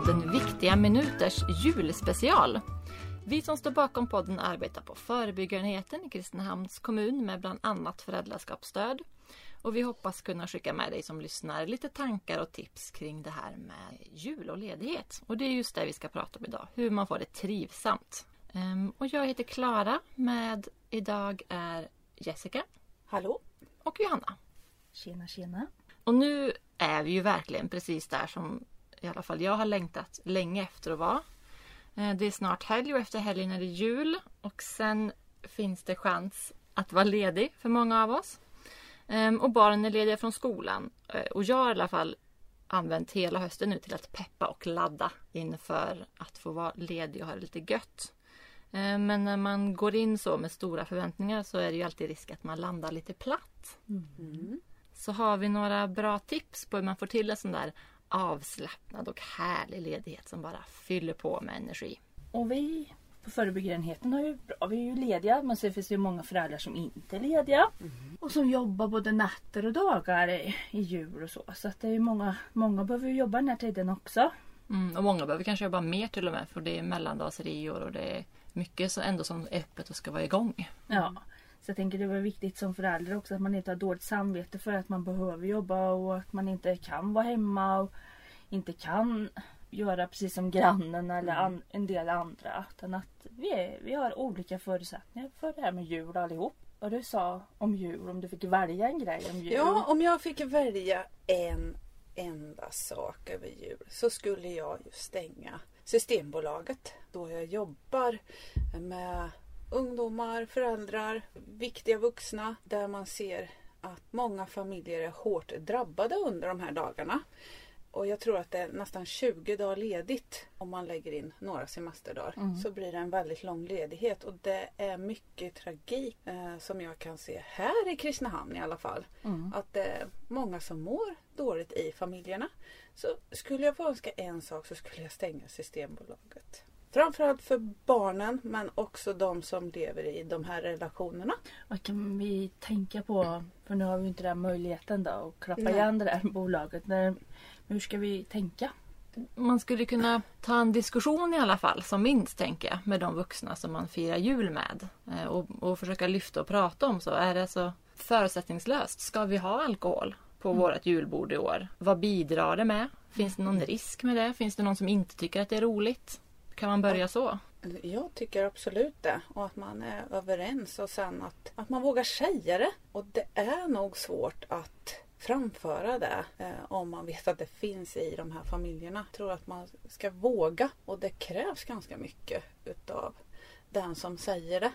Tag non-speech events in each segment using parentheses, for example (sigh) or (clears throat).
podden Viktiga Minuters julspecial. Vi som står bakom podden arbetar på förebyggarenheten i Kristinehamns kommun med bland annat föräldraskapsstöd. Och vi hoppas kunna skicka med dig som lyssnar lite tankar och tips kring det här med jul och ledighet. Och det är just det vi ska prata om idag, hur man får det trivsamt. Ehm, och jag heter Klara, med idag är Jessica Hallå? och Johanna. Tjena tjena. Och nu är vi ju verkligen precis där som i alla fall jag har längtat länge efter att vara. Eh, Det är snart helg och efter helgen är det jul och sen finns det chans att vara ledig för många av oss. Ehm, Och barnen är lediga från skolan Eh, och jag har i alla fall använt hela hösten nu till att peppa och ladda inför att få vara ledig och ha det lite gött. Eh, Men när man går in så med stora förväntningar så är det ju alltid risk att man landar lite platt. Så har vi några bra tips på hur man får till en sån där avslappnad och härlig ledighet som bara fyller på med energi. Och vi på förebyggarenheten har ju bra. Vi är ju lediga men sen finns det ju många föräldrar som inte är lediga. Och som jobbar både nätter och dagar i, i jul och så. Så att det är ju många, många behöver ju jobba den här tiden också. Mm, och många behöver kanske jobba mer till och med för det är mellandagsreor och det är mycket så ändå som är öppet och ska vara igång. Ja. Så jag tänker det var viktigt som förälder också att man inte har dåligt samvete för att man behöver jobba och att man inte kan vara hemma och inte kan göra precis som grannen eller an, en del andra. Utan att vi, är, vi har olika förutsättningar för det här med jul allihop. Och du sa om jul, om du fick välja en grej om jul. Ja, om jag fick välja en enda sak över jul så skulle jag ju stänga Systembolaget då jag jobbar med ungdomar, föräldrar, viktiga vuxna där man ser att många familjer är hårt drabbade under de här dagarna. Och jag tror att det är nästan 20 dagar ledigt om man lägger in några semesterdagar. Så blir det en väldigt lång ledighet och det är mycket tragik eh, som jag kan se här i Kristinehamn i alla fall. Att det är många som mår dåligt i familjerna. Så skulle jag få önska en sak så skulle jag stänga Systembolaget. Framförallt för barnen men också de som lever i de här relationerna. Vad kan vi tänka på? För nu har vi inte den möjligheten då att klappa Nej. igen det där bolaget. Men hur ska vi tänka? Man skulle kunna ta en diskussion i alla fall, som minst tänker jag, med de vuxna som man firar jul med. Eh, Och, och försöka lyfta och prata om så. Är det så förutsättningslöst? Ska vi ha alkohol på vårt julbord i år? Vad bidrar det med? Finns det någon risk med det? Finns det någon som inte tycker att det är roligt? Kan man börja så? Jag tycker absolut det. Och att man är överens och sen att, att man vågar säga det. Och det är nog svårt att framföra det eh, om man vet att det finns i de här familjerna. Jag tror att man ska våga och det krävs ganska mycket utav den som säger det.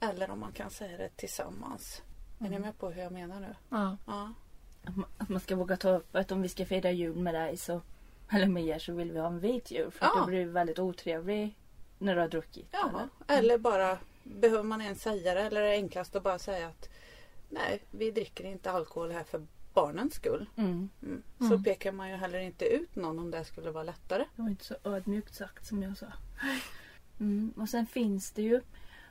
Eller om man kan säga det tillsammans. Är ni med på hur jag menar nu? Ja. Ja. Att man- Att man ska våga ta upp att om vi ska fira jul med dig så eller med er så vill vi ha en vit jul. För att Ja. då blir det väldigt otrevlig när du har druckit. Ja, eller? eller bara behöver man ens säga det eller är det enklast att bara säga att nej, vi dricker inte alkohol här för barnens skull. Mm. Mm. Så pekar man ju heller inte ut någon om det skulle vara lättare. Det var inte så ödmjukt sagt som jag sa. Mm. Och sen finns det ju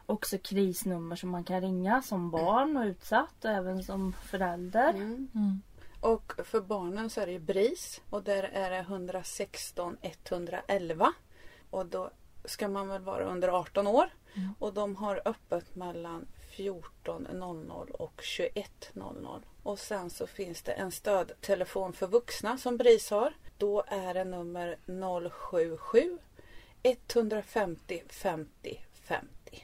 också krisnummer som man kan ringa som barn och utsatt och även som förälder. Mm. Och för barnen så är det ju BRIS och där är det 116 111. Och då ska man väl vara under 18 år. Och de har öppet mellan 14.00 och 21.00. Och sen så finns det en stödtelefon för vuxna som BRIS har. Då är det nummer 077 150 50 50.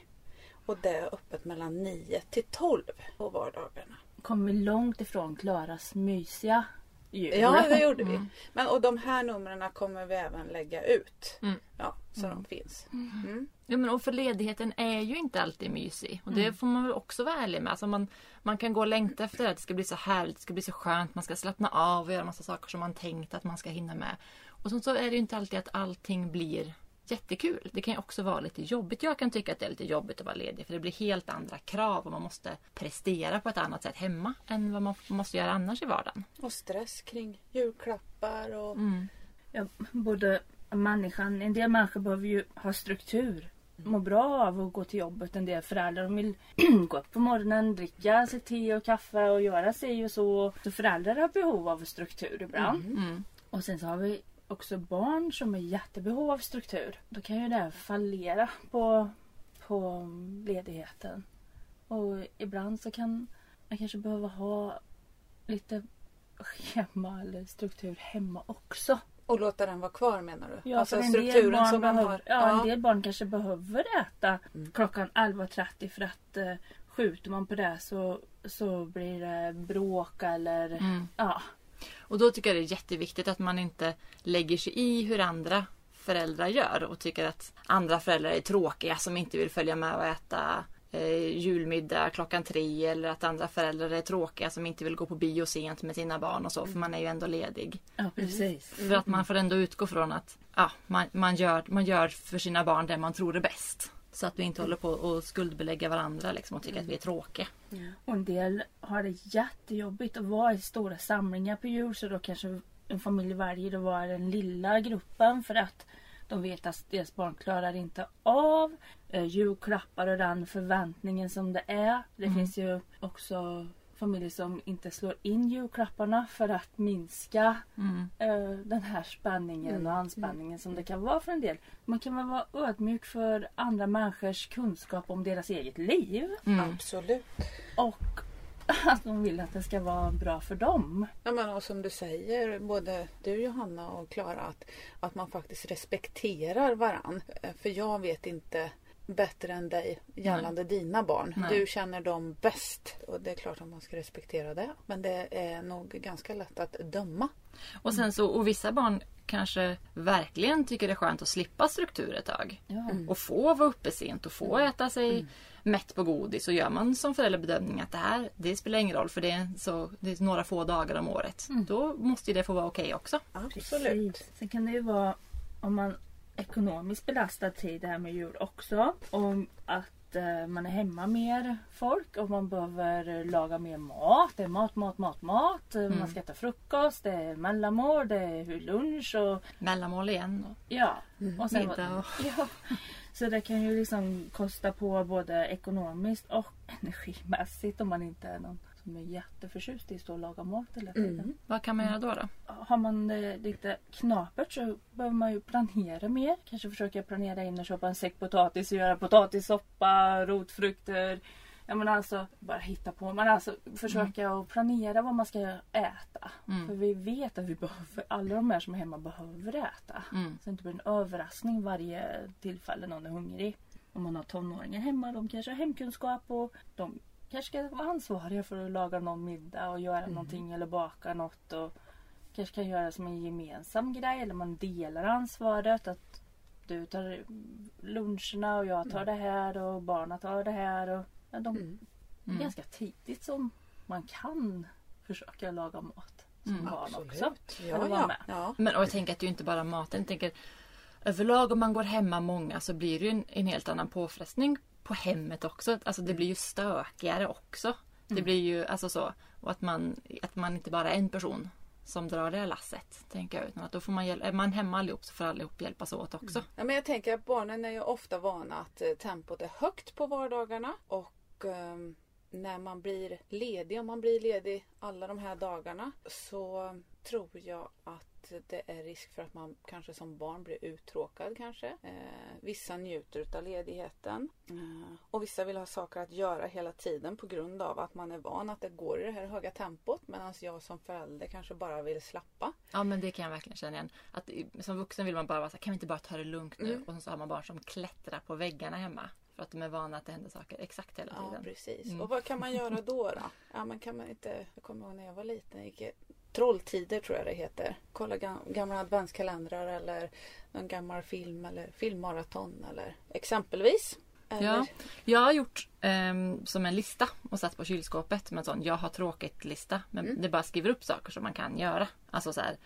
Och det är öppet mellan 9 till 12 på vardagarna. Kommer långt ifrån Klaras mysiga jul. Ja, det gjorde vi. Men, och de här numren kommer vi även lägga ut. Mm. Ja, så de finns. Mm. Ja, men och för ledigheten är ju inte alltid mysig. Och det får man väl också vara ärlig med. Alltså man, man kan gå och längta efter det. att Det ska bli så härligt, det ska bli så skönt. Man ska slappna av och göra massa saker som man tänkt att man ska hinna med. Och sen så är det ju inte alltid att allting blir jättekul. Det kan ju också vara lite jobbigt. Jag kan tycka att det är lite jobbigt att vara ledig. För det blir helt andra krav och man måste prestera på ett annat sätt hemma än vad man måste göra annars i vardagen. Och stress kring julklappar och... Mm. Ja, både människan, en del människor behöver ju ha struktur. Må bra av att gå till jobbet. En del föräldrar de vill (clears throat) gå upp på morgonen, dricka sitt te och kaffe och göra sig och så. Så föräldrar har behov av struktur ibland. Mm. Och sen så har vi också barn som är jättebehov av struktur. Då kan ju det här fallera på, på ledigheten. Och ibland så kan man kanske behöva ha lite schema eller struktur hemma också. Och låta den vara kvar menar du? Ja, alltså strukturen som man har. ja, en del barn kanske behöver äta Mm. klockan 11.30 för att eh, skjuter man på det så, så blir det bråk eller Mm. ja. Och då tycker jag det är jätteviktigt att man inte lägger sig i hur andra föräldrar gör och tycker att andra föräldrar är tråkiga som inte vill följa med och äta eh, julmiddag klockan tre eller att andra föräldrar är tråkiga som inte vill gå på bio sent med sina barn och så för man är ju ändå ledig. Ja precis. För att man får ändå utgå från att ja, man, man, gör, man gör för sina barn det man tror är bäst. Så att vi inte håller på och skuldbelägga varandra liksom och tycker att vi är tråkiga. Och en del har det jättejobbigt att vara i stora samlingar på jul så då kanske en familj väljer att vara den lilla gruppen för att de vet att deras barn klarar inte av eh, julklappar och den förväntningen som det är. Det finns ju också familjer som inte slår in julklapparna för att minska Mm. eh, den här spänningen och anspänningen som det kan vara för en del. Man kan väl vara ödmjuk för andra människors kunskap om deras eget liv. Mm. Absolut. Och (laughs) att de vill att det ska vara bra för dem. Ja, men och som du säger, både du Johanna och Klara, att, att man faktiskt respekterar varann. Eh, För jag vet inte bättre än dig gällande dina barn. Nej. Du känner dem bäst och det är klart att man ska respektera det. Men det är nog ganska lätt att döma. Och sen så, och vissa barn kanske verkligen tycker det är skönt att slippa struktur ett tag. Ja. Och få vara uppe sent och få äta sig mätt på godis. Och gör man som förälder bedömning att det här det spelar ingen roll för det är, så, det är några få dagar om året. Då måste ju det få vara okej också. Absolut. Precis. Sen kan det ju vara om man ekonomiskt belastad tid det här med jul också. Om att eh, man är hemma mer folk och man behöver laga mer mat. Det är mat, mat, mat, mat. Eh, Man ska äta frukost, det är mellanmål, det är lunch och Mellanmål igen. Och, ja. Och sen, Middag och- (laughs) ja. Så det kan ju liksom kosta på både ekonomiskt och (laughs) energimässigt om man inte är någon som är jätteförtjust i att stå och laga mat hela tiden. Mm. vad kan man göra då? då? Har man det lite knapert så behöver man ju planera mer. Kanske försöka planera in och köpa en säck potatis och göra potatissoppa, rotfrukter. Ja men alltså bara hitta på. Men alltså försöka att planera vad man ska äta. Mm. För vi vet att vi behöver, alla de här som är hemma behöver äta. Mm. Så det inte blir en överraskning varje tillfälle någon är hungrig. Om man har tonåringar hemma, de kanske har hemkunskap och de kanske ska vara ansvariga för att laga någon middag och göra någonting eller baka något. Och kanske kan göra som en gemensam grej eller man delar ansvaret. Att du tar luncherna och jag tar det här och barnen tar det här. Och, ja, de, Mm. Mm. Ganska tidigt som man kan försöka laga mat som Mm. barn Absolut. också. Ja, ja. med. ja. Men och jag tänker att det är inte bara maten. Jag tänker, överlag om man går hemma många så blir det ju en, en helt annan påfrestning på hemmet också. Alltså det blir ju stökigare också. Det blir ju alltså så. Och att man, att man inte bara är en person som drar det lasset. Tänker jag. Utan att då får man, är man hemma allihop så får allihop hjälpas åt också. Ja, men jag tänker att barnen är ju ofta vana att eh, tempot är högt på vardagarna och när man blir ledig, om man blir ledig alla de här dagarna så tror jag att det är risk för att man kanske som barn blir uttråkad kanske. Eh, vissa njuter utav ledigheten eh, och vissa vill ha saker att göra hela tiden på grund av att man är van att det går i det här höga tempot medan jag som förälder kanske bara vill slappa. Ja men det kan jag verkligen känna igen. Att som vuxen vill man bara vara så här, kan vi inte bara ta det lugnt nu? Och så har man barn som klättrar på väggarna hemma. För att de är vana att det händer saker exakt hela Ja, tiden. precis. Mm. Och vad kan man göra då? då? Ja, men kan man inte... Jag kommer ihåg när jag var liten. Gick i Trolltider tror jag det heter. Kolla gam- gamla adventskalendrar eller någon gammal film eller filmmaraton eller exempelvis. Eller, Ja, jag har gjort ehm, som en lista och satt på kylskåpet med en sån jag har tråkigt-lista. Men Mm. det bara skriver upp saker som man kan göra. Alltså så här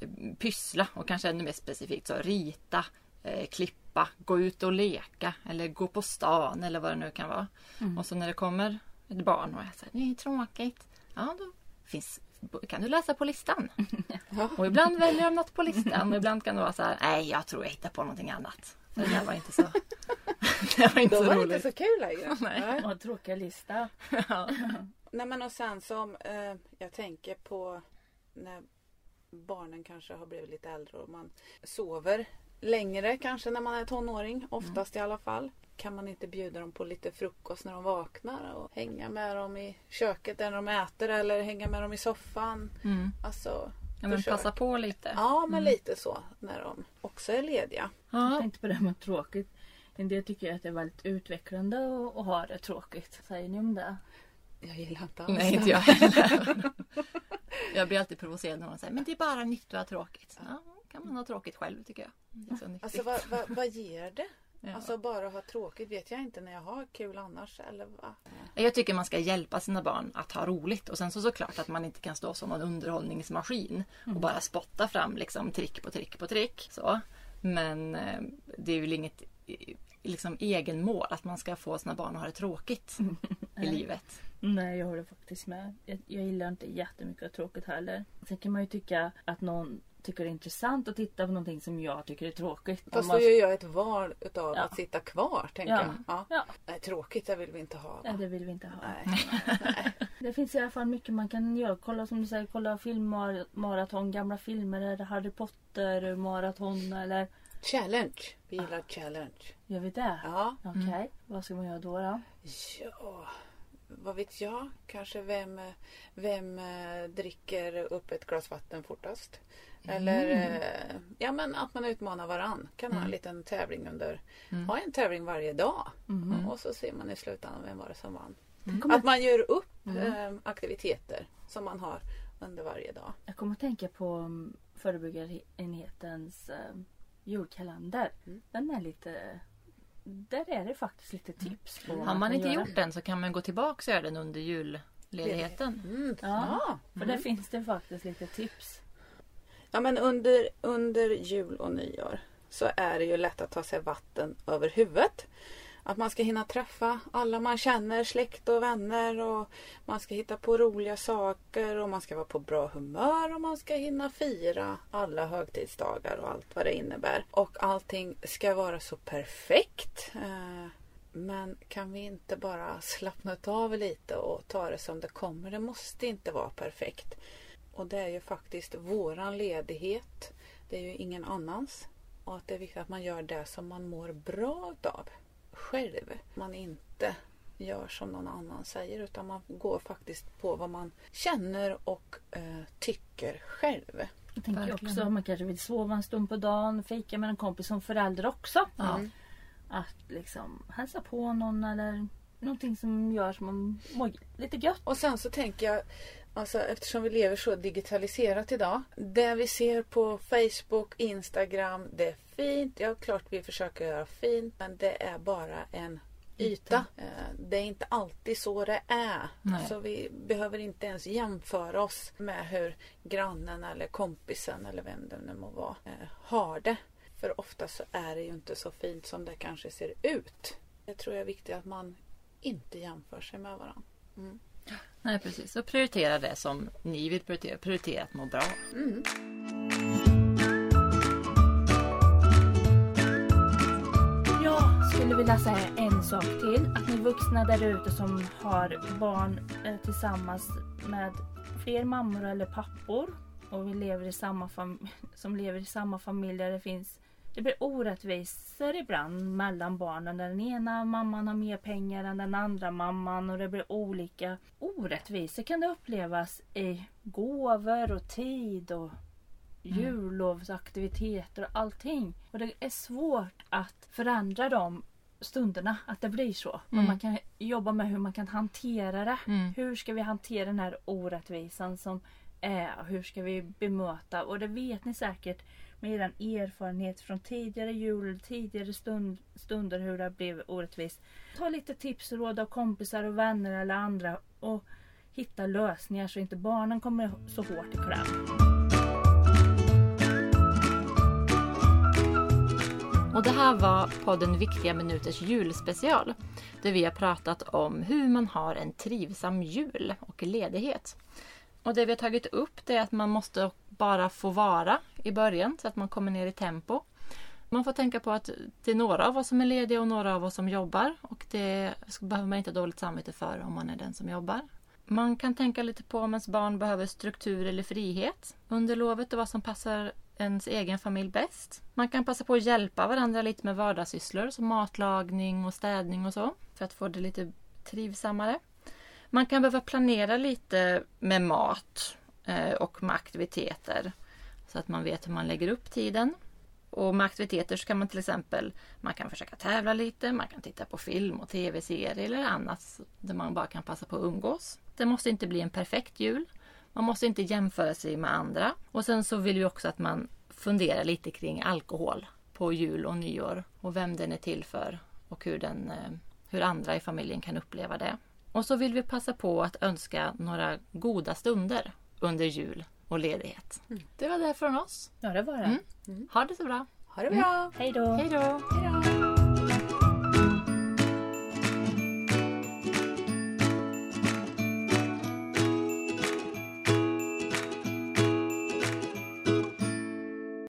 eh, pyssla och kanske ännu mer specifikt så rita, eh, klippa, gå ut och leka eller gå på stan eller vad det nu kan vara. Och så när det kommer ett barn och jag säger det är tråkigt. Ja, då finns, kan du läsa på listan. (laughs) Ja. Och ibland väljer de något på listan och ibland kan det vara så här, nej jag tror jag hittar på någonting annat. Det där var inte så, (laughs) det var inte Då så var roligt. inte så kul längre. (laughs) Nej. Vad tråkiga lista. Ja. Nej men och sen som eh, jag tänker på när barnen kanske har blivit lite äldre och man sover längre kanske när man är tonåring. Oftast i alla fall. Kan man inte bjuda dem på lite frukost när de vaknar och hänga med dem i köket där de äter eller hänga med dem i soffan. Mm. Alltså, Ja, men passa på lite. Ja, men lite så när de också är lediga. Jag Ja. tänkte på det här med tråkigt. En del tycker att det är väldigt utvecklande att, ha det tråkigt. Säger ni om det? Jag gillar inte alls Nej, inte jag heller. (laughs) Jag blir alltid provocerad när någon säger men det är bara att ha tråkigt. Ja, kan man ha tråkigt själv tycker jag. Nyttigt. Alltså vad, vad, vad ger det? Ja. Alltså bara ha tråkigt vet jag inte när jag har kul annars eller vad? Jag tycker man ska hjälpa sina barn att ha roligt och sen så såklart att man inte kan stå som en underhållningsmaskin och bara spotta fram liksom trick på trick på trick. Så. Men eh, det är väl inget liksom egenmål att man ska få sina barn att ha det tråkigt i livet. Nej, jag håller faktiskt med. Jag, jag gillar inte jättemycket att ha tråkigt heller. Sen kan man ju tycka att någon tycker det är intressant att titta på någonting som jag tycker är tråkigt. Fast man- då gör jag ett val utav Ja. att sitta kvar tänker Ja. jag. Ja. Ja, Nej, tråkigt det vill vi inte ha. nej, Va? det vill vi inte ha. Nej. (laughs) Det finns i alla fall mycket man kan göra. Kolla som du säger, kolla filmmaraton, gamla filmer, eller Harry Potter maraton eller Challenge. Vi gillar challenge. gör vi det? Ja. Okej, vad ska man göra då? då? Ja, vad vet jag? Kanske vem, vem eh, dricker upp ett glas vatten fortast? Eller eh, ja, men att man utmanar varann. Kan ha en liten tävling under. Ha en tävling varje dag. Och så ser man i slutändan vem var det som vann. Att man gör upp eh, aktiviteter som man har under varje dag. jag kommer att tänka på förebyggarenhetens julkalender. Mm. Den är lite... Där är det faktiskt lite tips på vad Har man inte göra. gjort den så kan man gå tillbaka och göra den under julledigheten. Mm. Ja, Ja. för där finns det faktiskt lite tips. Ja men under, under jul och nyår så är det ju lätt att ta sig vatten över huvudet. Att man ska hinna träffa alla man känner, släkt och vänner och man ska hitta på roliga saker och man ska vara på bra humör och man ska hinna fira alla högtidsdagar och allt vad det innebär. Och allting ska vara så perfekt. Eh, men kan vi inte bara slappna av lite och ta det som det kommer? Det måste inte vara perfekt. Och det är ju faktiskt våran ledighet. Det är ju ingen annans. Och att det är viktigt att man gör det som man mår bra utav själv. Man inte gör som någon annan säger utan man går faktiskt på vad man känner och eh, tycker själv. Jag tänker Verkligen. också man kanske vill sova en stund på dagen, fika med en kompis som förälder också. Mm. Att liksom hälsa på någon eller någonting som gör som man mår lite gött. Och sen så tänker jag, alltså eftersom vi lever så digitaliserat idag. Det vi ser på Facebook, Instagram, det är fint. Ja, klart vi försöker göra fint, men det är bara en yta. Eh, Det är inte alltid så det är. Nej. Så vi behöver inte ens jämföra oss med hur grannen eller kompisen eller vem det nu må vara eh, har det. För ofta så är det ju inte så fint som det kanske ser ut. Jag tror det är viktigt att man inte jämför sig med varandra. Mm. Nej precis. Så prioritera det som ni vill prioritera. Prioritera att må bra. Mm. Jag skulle vilja säga en sak till. Att ni vuxna där ute som har barn eh, tillsammans med fler mammor eller pappor och vi lever i samma fam- som lever i samma familj där det finns det blir orättvisor ibland mellan barnen. Den ena mamman har mer pengar än den andra mamman och det blir olika orättvisor kan det upplevas i gåvor och tid och jullovsaktiviteter och allting. Och det är svårt att förändra de stunderna, att det blir så. Men Mm. man kan jobba med hur man kan hantera det. Mm. Hur ska vi hantera den här orättvisan som är? Hur ska vi bemöta? Och det vet ni säkert med er erfarenhet från tidigare jul, tidigare stund, stunder hur det har blivit orättvist. Ta lite tips och råd av kompisar och vänner eller andra och hitta lösningar så inte barnen kommer så hårt i kläm. Och det här var podden Viktiga Minuters julspecial. Där vi har pratat om hur man har en trivsam jul och ledighet. Och det vi har tagit upp det är att man måste bara få vara i början så att man kommer ner i tempo. Man får tänka på att det är några av oss som är lediga och några av oss som jobbar. Och det behöver man inte ha dåligt samvete för om man är den som jobbar. Man kan tänka lite på om ens barn behöver struktur eller frihet under lovet och vad som passar ens egen familj bäst. Man kan passa på att hjälpa varandra lite med vardagssysslor som matlagning och städning och så för att få det lite trivsammare. Man kan behöva planera lite med mat Eh, och med aktiviteter så att man vet hur man lägger upp tiden. Och med aktiviteter så kan man till exempel man kan försöka tävla lite, man kan titta på film och tv-serier eller annat där man bara kan passa på att umgås. Det måste inte bli en perfekt jul. Man måste inte jämföra sig med andra. Och sen så vill vi också att man funderar lite kring alkohol på jul och nyår och vem den är till för och hur, den, eh, hur andra i familjen kan uppleva det. Och så vill vi passa på att önska några goda stunder under jul och ledighet. Det var det från oss. Ja, det var det. Mm. Ha det så bra! Ha det bra! Då! Hej då! Hej då!